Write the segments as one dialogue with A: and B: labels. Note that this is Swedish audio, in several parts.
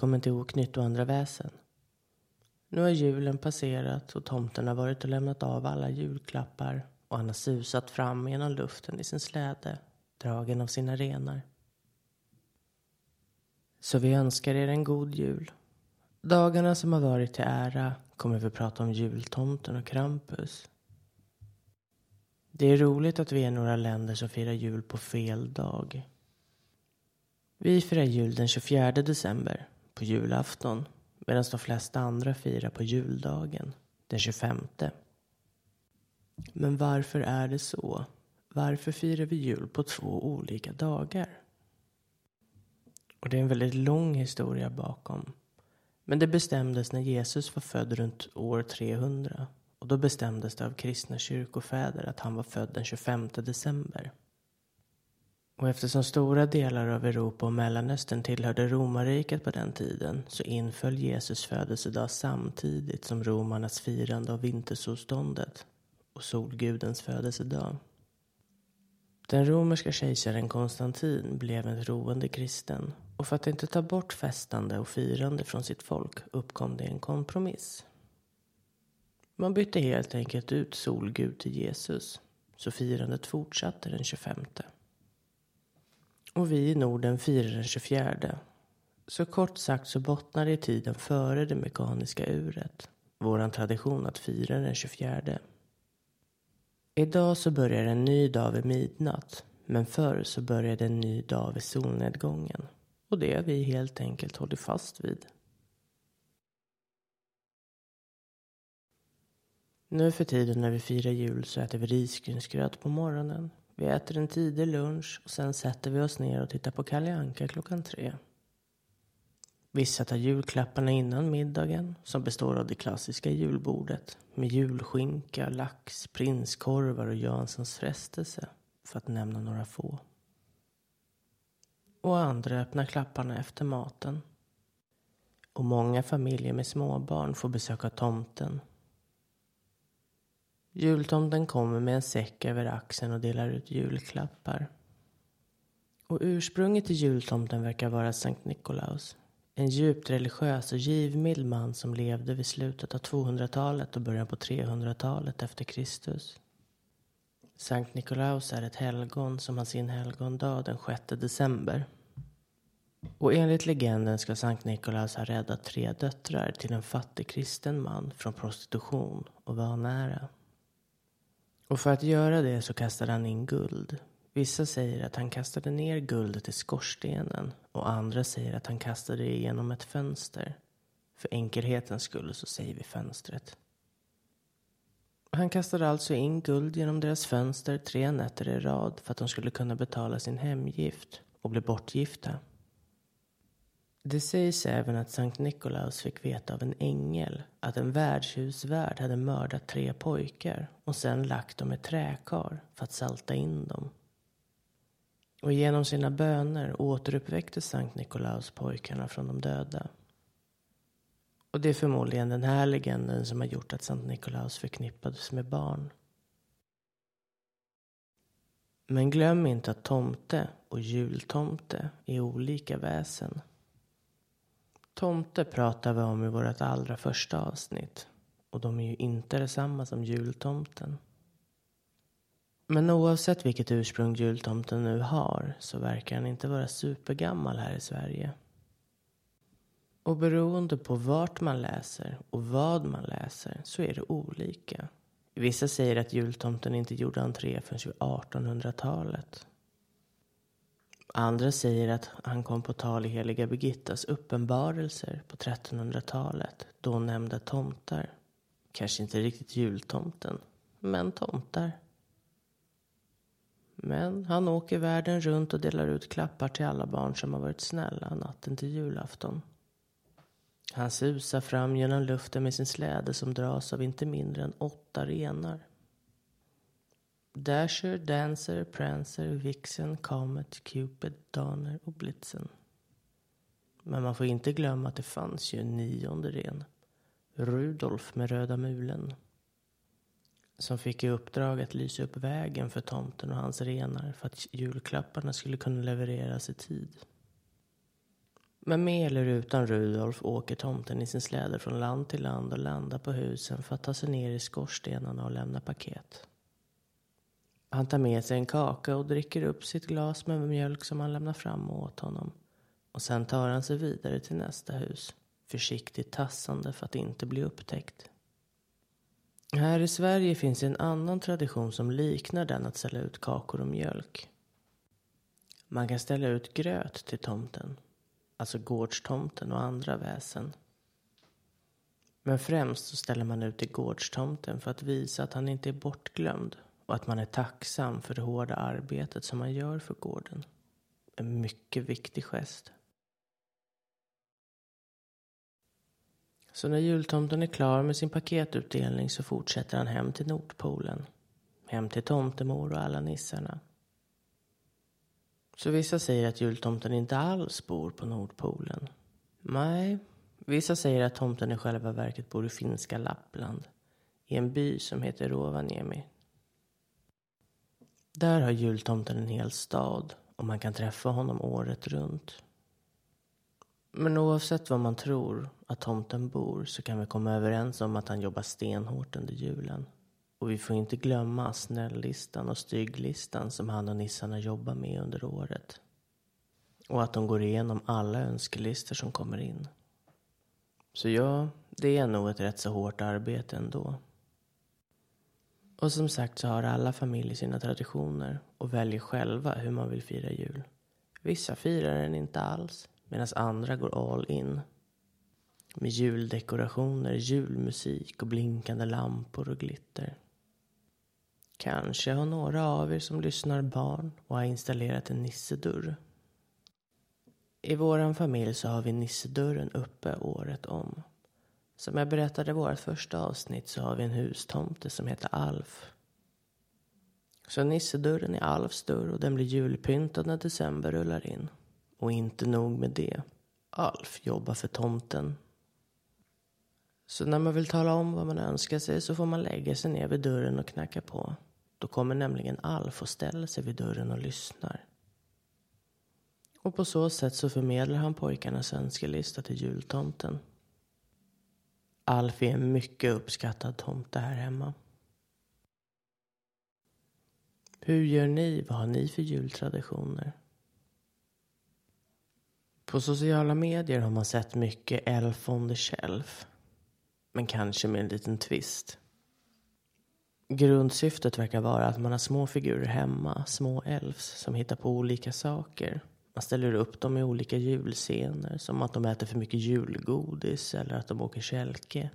A: Välkommen till Oknytt och andra väsen. Nu har julen passerat och tomten har varit och lämnat av alla julklappar och han har susat fram genom luften i sin släde, dragen av sina renar. Så vi önskar er en god jul. Dagarna som har varit till ära kommer vi prata om jultomten och Krampus. Det är roligt att vi är några länder som firar jul på fel dag. Vi firar jul den 24 december, på julafton, medan de flesta andra firar på juldagen, den 25. Men varför är det så? Varför firar vi jul på två olika dagar? Och det är en väldigt lång historia bakom. Men det bestämdes när Jesus var född runt år 300. Och då bestämdes det av kristna kyrkofäder att han var född den 25 december. Och eftersom stora delar av Europa och Mellanöstern tillhörde romarriket på den tiden så inföll Jesus födelsedag samtidigt som romarnas firande av vintersolståndet och solgudens födelsedag. Den romerska kejsaren Konstantin blev en troende kristen och för att inte ta bort festande och firande från sitt folk uppkom det en kompromiss. Man bytte helt enkelt ut solgud till Jesus, så firandet fortsatte den 25. Och vi i Norden firar den 24. Så kort sagt så bottnar det i tiden före det mekaniska uret. Våran tradition att fira den 24. Idag så börjar en ny dag vid midnatt. Men förr så började en ny dag vid solnedgången. Och det har vi helt enkelt hållit fast vid. Nu för tiden när vi firar jul så äter vi risgrynsgröt på morgonen. Vi äter en tidig lunch och sen sätter vi oss ner och tittar på Kalle Anka klockan tre. Vissa tar julklapparna innan middagen som består av det klassiska julbordet med julskinka, lax, prinskorvar och Janssons frestelse för att nämna några få. Och andra öppnar klapparna efter maten. Och många familjer med småbarn får besöka tomten Jultomten kommer med en säck över axeln och delar ut julklappar. Och ursprunget till jultomten verkar vara Sankt Nikolaus. En djupt religiös och givmild man som levde vid slutet av 200-talet och början på 300-talet efter Kristus. Sankt Nikolaus är ett helgon som har sin helgondag den 6 december. Och enligt legenden ska Sankt Nikolaus ha räddat tre döttrar till en fattig kristen man från prostitution och vanära. Och för att göra det så kastade han in guld. Vissa säger att han kastade ner guldet i skorstenen och andra säger att han kastade det genom ett fönster. För enkelhetens skull så säger vi fönstret. Han kastade alltså in guld genom deras fönster tre nätter i rad för att de skulle kunna betala sin hemgift och bli bortgifta. Det sägs även att Sankt Nikolaus fick veta av en ängel att en värdshusvärd hade mördat tre pojkar och sen lagt dem i träkar för att salta in dem. Och genom sina böner återuppväckte Sankt Nikolaus pojkarna från de döda. Och det är förmodligen den här legenden som har gjort att Sankt Nikolaus förknippades med barn. Men glöm inte att tomte och jultomte är olika väsen. Tomte pratar vi om i vårt allra första avsnitt. Och de är ju inte detsamma som jultomten. Men oavsett vilket ursprung jultomten nu har så verkar han inte vara supergammal här i Sverige. Och beroende på vart man läser och vad man läser så är det olika. Vissa säger att jultomten inte gjorde entré förrän 1800-talet. Andra säger att han kom på tal i heliga Birgittas uppenbarelser på 1300-talet. Då nämnde tomtar. Kanske inte riktigt jultomten, men tomtar. Men han åker världen runt och delar ut klappar till alla barn som har varit snälla natten till julafton. Han susar fram genom luften med sin släde som dras av inte mindre än åtta renar. Dasher, Dancer, Prancer, Vixen, Comet, Cupid, Donner och Blitzen. Men man får inte glömma att det fanns ju en nionde ren. Rudolf med röda mulen. Som fick i uppdrag att lysa upp vägen för tomten och hans renar för att julklapparna skulle kunna levereras i tid. Men med eller utan Rudolf åker tomten i sin släde från land till land och landar på husen för att ta sig ner i skorstenarna och lämna paket. Han tar med sig en kaka och dricker upp sitt glas med mjölk som han lämnar fram åt honom. Och sen tar han sig vidare till nästa hus, försiktigt tassande för att inte bli upptäckt. Här i Sverige finns en annan tradition som liknar den att ställa ut kakor och mjölk. Man kan ställa ut gröt till tomten, alltså gårdstomten och andra väsen. Men främst så ställer man ut till gårdstomten för att visa att han inte är bortglömd och att man är tacksam för det hårda arbetet som man gör för gården. En mycket viktig gest. Så när jultomten är klar med sin paketutdelning så fortsätter han hem till Nordpolen. Hem till tomtemor och alla nissarna. Så vissa säger att jultomten inte alls bor på Nordpolen. Nej, vissa säger att tomten i själva verket bor i finska Lappland. I en by som heter Rovaniemi. Där har jultomten en hel stad och man kan träffa honom året runt. Men oavsett var man tror att tomten bor så kan vi komma överens om att han jobbar stenhårt under julen. Och vi får inte glömma snälllistan och stygglistan som han och nissarna jobbar med under året. Och att de går igenom alla önskelistor som kommer in. Så ja, det är nog ett rätt så hårt arbete ändå. Och som sagt så har alla familjer sina traditioner och väljer själva hur man vill fira jul. Vissa firar den inte alls medan andra går all in. Med juldekorationer, julmusik och blinkande lampor och glitter. Kanske har några av er som lyssnar barn och har installerat en nissedörr. I vår familj så har vi nissedörren uppe året om. Som jag berättade i vårt första avsnitt så har vi en hustomte som heter Alf. Så nissedörren är Alfs dörr och den blir julpyntad när december rullar in. Och inte nog med det. Alf jobbar för tomten. Så när man vill tala om vad man önskar sig så får man lägga sig ner vid dörren och knacka på. Då kommer nämligen Alf och ställer sig vid dörren och lyssnar. Och på så sätt så förmedlar han pojkarnas önskelista till jultomten. Alf är en mycket uppskattad tomte här hemma. Hur gör ni? Vad har ni för jultraditioner? På sociala medier har man sett mycket Elf on the Shelf. Men kanske med en liten twist. Grundsyftet verkar vara att man har små figurer hemma, små elfs, som hittar på olika saker. Man ställer upp dem i olika julscener, som att de äter för mycket julgodis eller att de åker kälke.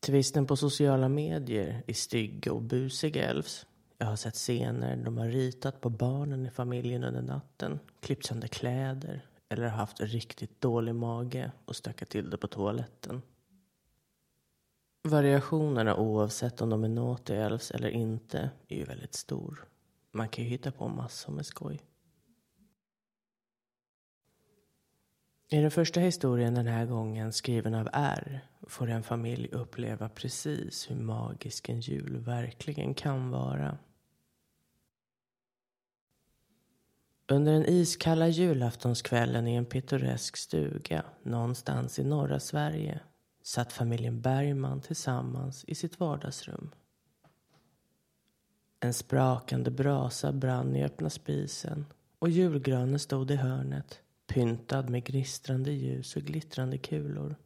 A: Tvisten på sociala medier är stygga och busiga elfs. Jag har sett scener där de har ritat på barnen i familjen under natten, klippt sönder kläder eller haft riktigt dålig mage och stökat till det på toaletten. Variationerna oavsett om de är naughty elves eller inte är ju väldigt stor. Man kan ju hitta på massor med skoj. I den första historien den här gången, skriven av R, får en familj uppleva precis hur magisk en jul verkligen kan vara. Under den iskalla julaftonskvällen i en pittoresk stuga någonstans i norra Sverige satt familjen Bergman tillsammans i sitt vardagsrum. En sprakande brasa brann i öppna spisen och julgranen stod i hörnet pyntad med gnistrande ljus och glittrande kulor.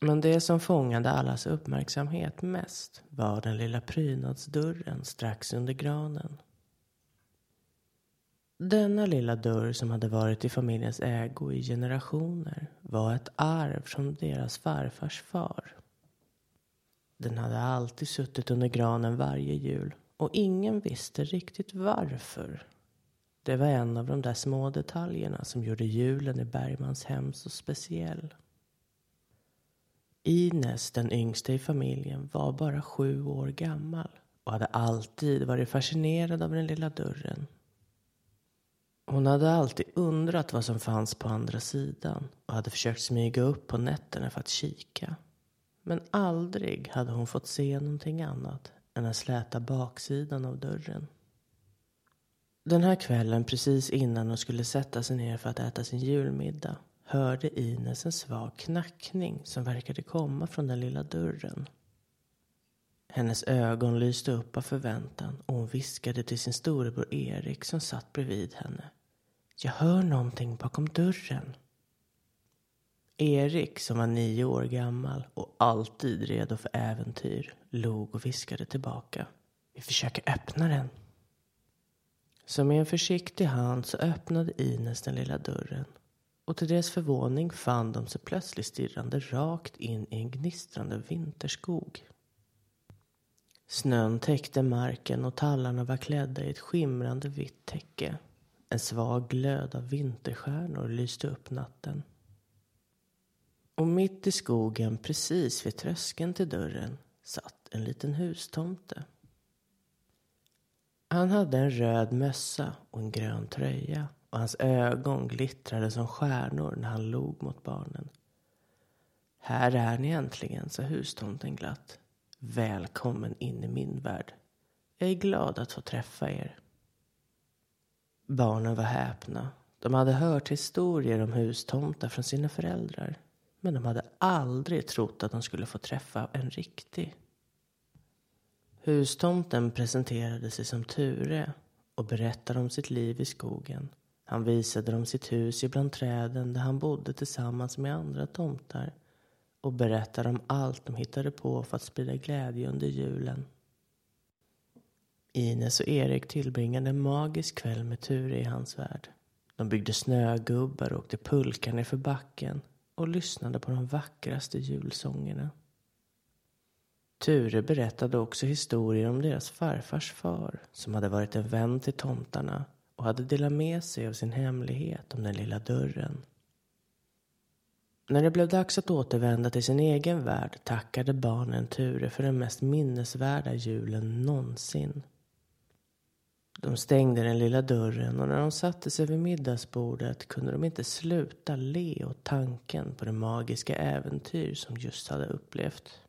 A: Men det som fångade allas uppmärksamhet mest var den lilla prydnadsdörren strax under granen. Denna lilla dörr som hade varit i familjens ägo i generationer var ett arv från deras farfars far. Den hade alltid suttit under granen varje jul och ingen visste riktigt varför. Det var en av de där små detaljerna som gjorde julen i Bergmans hem så speciell. Ines, den yngsta i familjen, var bara sju år gammal och hade alltid varit fascinerad av den lilla dörren hon hade alltid undrat vad som fanns på andra sidan och hade försökt smyga upp på nätterna för att kika. Men aldrig hade hon fått se någonting annat än den släta baksidan av dörren. Den här kvällen precis innan hon skulle sätta sig ner för att äta sin julmiddag hörde Ines en svag knackning som verkade komma från den lilla dörren. Hennes ögon lyste upp av förväntan och hon viskade till sin storebror Erik som satt bredvid henne. Jag hör någonting bakom dörren. Erik, som var nio år gammal och alltid redo för äventyr, log och viskade tillbaka. Vi försöker öppna den. Så med en försiktig hand så öppnade Ines den lilla dörren och till deras förvåning fann de sig plötsligt stirrande rakt in i en gnistrande vinterskog. Snön täckte marken och tallarna var klädda i ett skimrande vitt täcke. En svag glöd av vinterstjärnor lyste upp natten. Och mitt i skogen, precis vid tröskeln till dörren, satt en liten hustomte. Han hade en röd mössa och en grön tröja och hans ögon glittrade som stjärnor när han log mot barnen. Här är ni äntligen, sa hustomten glatt. Välkommen in i min värld. Jag är glad att få träffa er. Barnen var häpna. De hade hört historier om hustomtar från sina föräldrar. Men de hade aldrig trott att de skulle få träffa en riktig. Hustomten presenterade sig som Ture och berättade om sitt liv i skogen. Han visade dem sitt hus ibland träden där han bodde tillsammans med andra tomtar och berättade om allt de hittade på för att sprida glädje under julen. Ines och Erik tillbringade en magisk kväll med Ture i hans värld. De byggde snögubbar och åkte pulka nerför backen och lyssnade på de vackraste julsångerna. Ture berättade också historier om deras farfars far som hade varit en vän till tomtarna och hade delat med sig av sin hemlighet om den lilla dörren. När det blev dags att återvända till sin egen värld tackade barnen Ture för den mest minnesvärda julen någonsin. De stängde den lilla dörren och när de satte sig vid middagsbordet kunde de inte sluta le åt tanken på det magiska äventyr som just hade upplevt.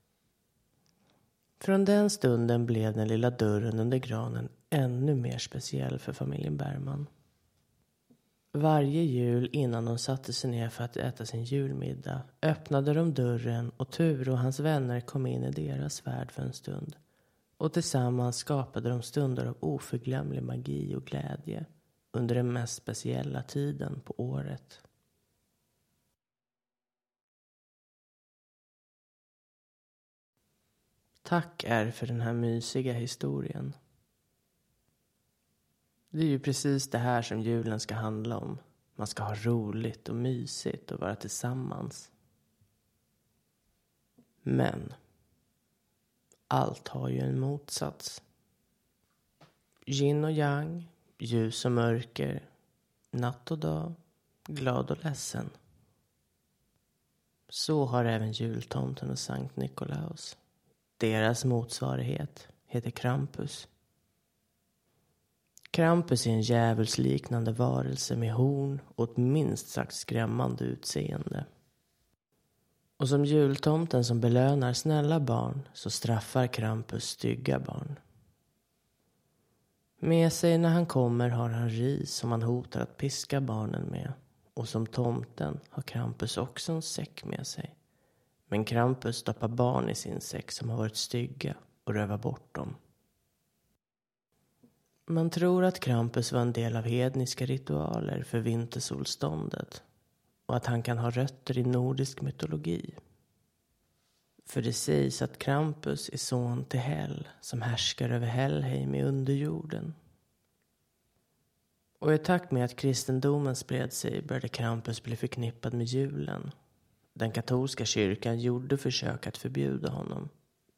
A: Från den stunden blev den lilla dörren under granen ännu mer speciell för familjen Bergman. Varje jul innan de satte sig ner för att äta sin julmiddag öppnade de dörren och Ture och hans vänner kom in i deras värld för en stund. Och tillsammans skapade de stunder av oförglömlig magi och glädje under den mest speciella tiden på året. Tack är för den här mysiga historien. Det är ju precis det här som julen ska handla om. Man ska ha roligt och mysigt och vara tillsammans. Men allt har ju en motsats. Yin och yang, ljus och mörker, natt och dag, glad och ledsen. Så har även jultomten och Sankt Nikolaus. Deras motsvarighet heter Krampus. Krampus är en djävulsliknande varelse med horn och ett minst sagt skrämmande utseende. Och som jultomten som belönar snälla barn så straffar Krampus stygga barn. Med sig när han kommer har han ris som han hotar att piska barnen med. Och som tomten har Krampus också en säck med sig. Men Krampus stoppar barn i sin säck som har varit stygga och rövar bort dem. Man tror att Krampus var en del av hedniska ritualer för vintersolståndet och att han kan ha rötter i nordisk mytologi. För det sägs att Krampus är son till Hell som härskar över Helheim i underjorden. Och i takt med att kristendomen spred sig började Krampus bli förknippad med julen. Den katolska kyrkan gjorde försök att förbjuda honom.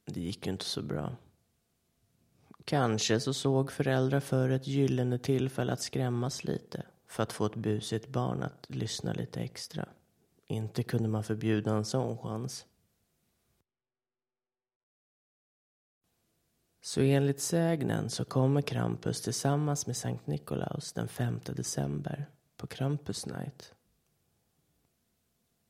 A: Det gick ju inte så bra. Kanske så såg föräldrar för ett gyllene tillfälle att skrämmas lite för att få ett busigt barn att lyssna lite extra. Inte kunde man förbjuda en sån chans. Så enligt sägnen så kommer Krampus tillsammans med Sankt Nikolaus den 5 december på Krampus Night.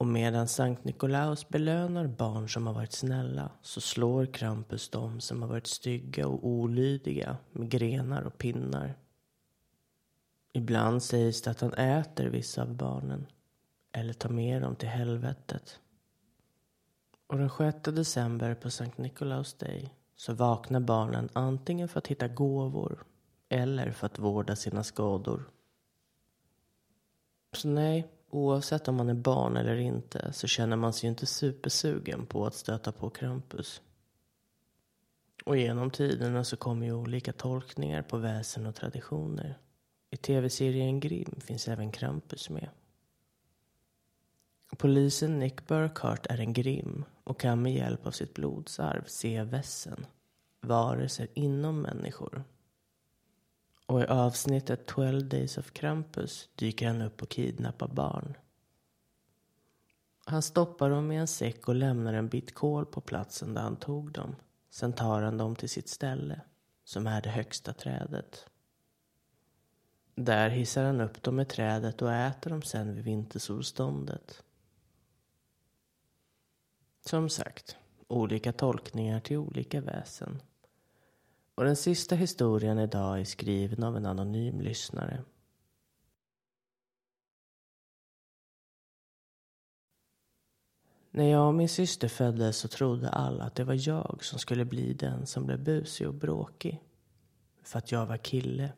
A: Och medan Sankt Nikolaus belönar barn som har varit snälla så slår Krampus dem som har varit stygga och olydiga med grenar och pinnar. Ibland sägs det att han äter vissa av barnen eller tar med dem till helvetet. Och den 6 december på Sankt Nikolaus Day så vaknar barnen antingen för att hitta gåvor eller för att vårda sina skador. Så nej, oavsett om man är barn eller inte så känner man sig inte supersugen på att stöta på Krampus. Och genom tiderna så kommer ju olika tolkningar på väsen och traditioner. I tv-serien Grimm finns även Krampus med. Polisen Nick Burkhart är en Grimm och kan med hjälp av sitt blodsarv se vässen, varelser inom människor. Och i avsnittet 12 Days of Krampus dyker han upp och kidnappar barn. Han stoppar dem i en säck och lämnar en bit kol på platsen där han tog dem. Sen tar han dem till sitt ställe, som är det högsta trädet. Där hissar han upp dem i trädet och äter dem sen vid vintersolståndet. Som sagt, olika tolkningar till olika väsen. Och den sista historien idag är skriven av en anonym lyssnare. När jag och min syster föddes så trodde alla att det var jag som skulle bli den som blev busig och bråkig. För att jag var kille.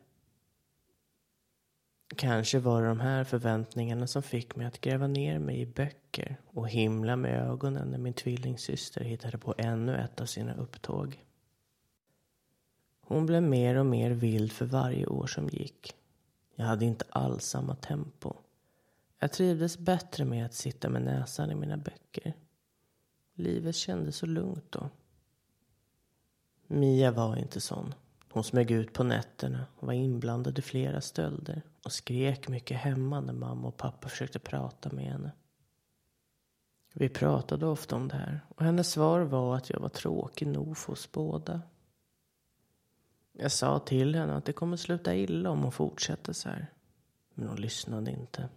A: Kanske var det de här förväntningarna som fick mig att gräva ner mig i böcker och himla med ögonen när min tvillingsyster hittade på ännu ett av sina upptåg. Hon blev mer och mer vild för varje år som gick. Jag hade inte alls samma tempo. Jag trivdes bättre med att sitta med näsan i mina böcker. Livet kändes så lugnt då. Mia var inte sån. Hon smög ut på nätterna och var inblandad i flera stölder och skrek mycket hemma när mamma och pappa försökte prata med henne. Vi pratade ofta om det här och hennes svar var att jag var tråkig nog för oss båda. Jag sa till henne att det kommer sluta illa om hon fortsätter så här. Men hon lyssnade inte.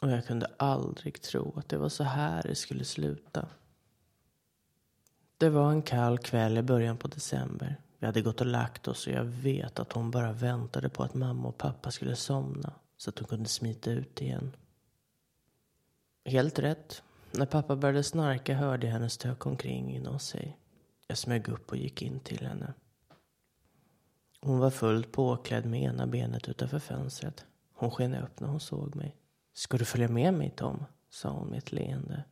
A: Och jag kunde aldrig tro att det var så här det skulle sluta. Det var en kall kväll i början på december. Vi hade gått och lagt oss och jag vet att hon bara väntade på att mamma och pappa skulle somna så att hon kunde smita ut igen. Helt rätt. När pappa började snarka hörde jag henne stöka omkring inom sig. Jag smög upp och gick in till henne. Hon var fullt påklädd med ena benet utanför fönstret. Hon sken upp när hon såg mig. Ska du följa med mig Tom? sa hon med ett leende.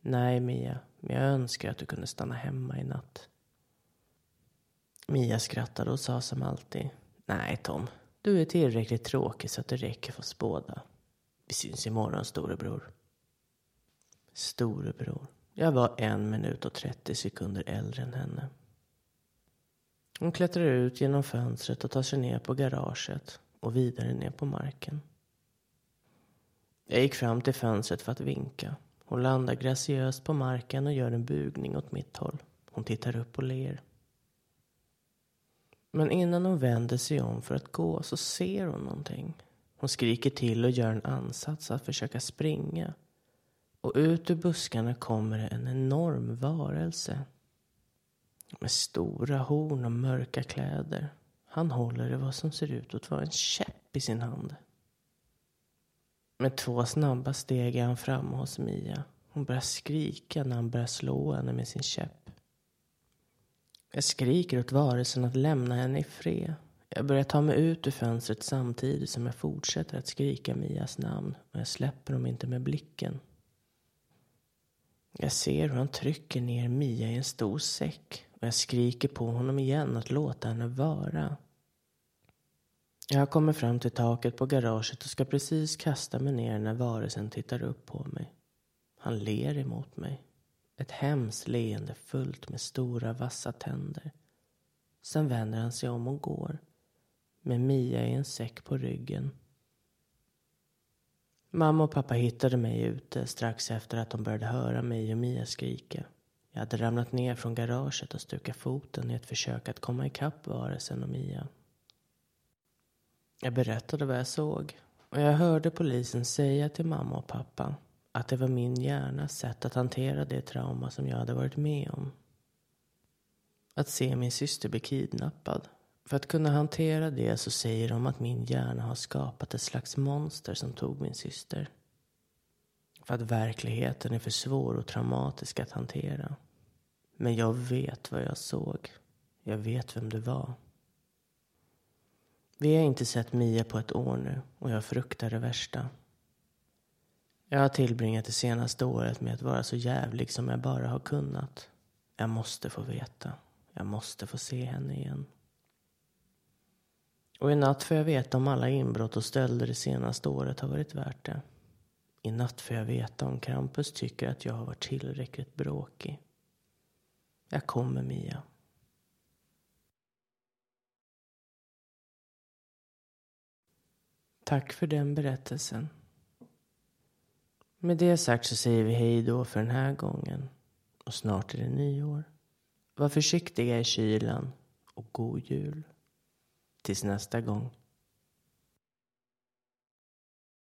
A: Nej Mia, men jag önskar att du kunde stanna hemma i natt. Mia skrattade och sa som alltid. Nej Tom, du är tillräckligt tråkig så att det räcker för oss båda. Vi syns imorgon storebror. Storebror. Jag var en minut och trettio sekunder äldre än henne. Hon klättrar ut genom fönstret och tar sig ner på garaget och vidare ner på marken. Jag gick fram till fönstret för att vinka. Hon landar graciöst på marken och gör en bugning åt mitt håll. Hon tittar upp och ler. Men innan hon vänder sig om för att gå så ser hon någonting. Hon skriker till och gör en ansats att försöka springa. Och ut ur buskarna kommer det en enorm varelse. Med stora horn och mörka kläder. Han håller i vad som ser ut att vara en käpp i sin hand. Med två snabba steg är han framme hos Mia. Hon börjar skrika när han börjar slå henne med sin käpp. Jag skriker åt varelsen att lämna henne i fred. Jag börjar ta mig ut ur fönstret samtidigt som jag fortsätter att skrika Mias namn och jag släpper dem inte med blicken. Jag ser hur han trycker ner Mia i en stor säck och jag skriker på honom igen att låta henne vara. Jag kommer fram till taket på garaget och ska precis kasta mig ner när varelsen tittar upp på mig. Han ler emot mig. Ett hemskt leende fullt med stora vassa tänder. Sen vänder han sig om och går. Med Mia i en säck på ryggen. Mamma och pappa hittade mig ute strax efter att de började höra mig och Mia skrika. Jag hade ramlat ner från garaget och stukat foten i ett försök att komma ikapp varelsen och Mia. Jag berättade vad jag såg och jag hörde polisen säga till mamma och pappa att det var min hjärnas sätt att hantera det trauma som jag hade varit med om. Att se min syster bli kidnappad, för att kunna hantera det så säger de att min hjärna har skapat ett slags monster som tog min syster. För att verkligheten är för svår och traumatisk att hantera. Men jag vet vad jag såg. Jag vet vem det var. Vi har inte sett Mia på ett år nu och jag fruktar det värsta. Jag har tillbringat det senaste året med att vara så jävlig som jag bara har kunnat. Jag måste få veta. Jag måste få se henne igen. Och i natt får jag veta om alla inbrott och stölder det senaste året har varit värt det. I natt får jag veta om Krampus tycker att jag har varit tillräckligt bråkig. Jag kommer, Mia. Tack för den berättelsen. Med det sagt så säger vi hej då för den här gången. Och snart är det nyår. Var försiktiga i kylan och god jul. Tills nästa gång.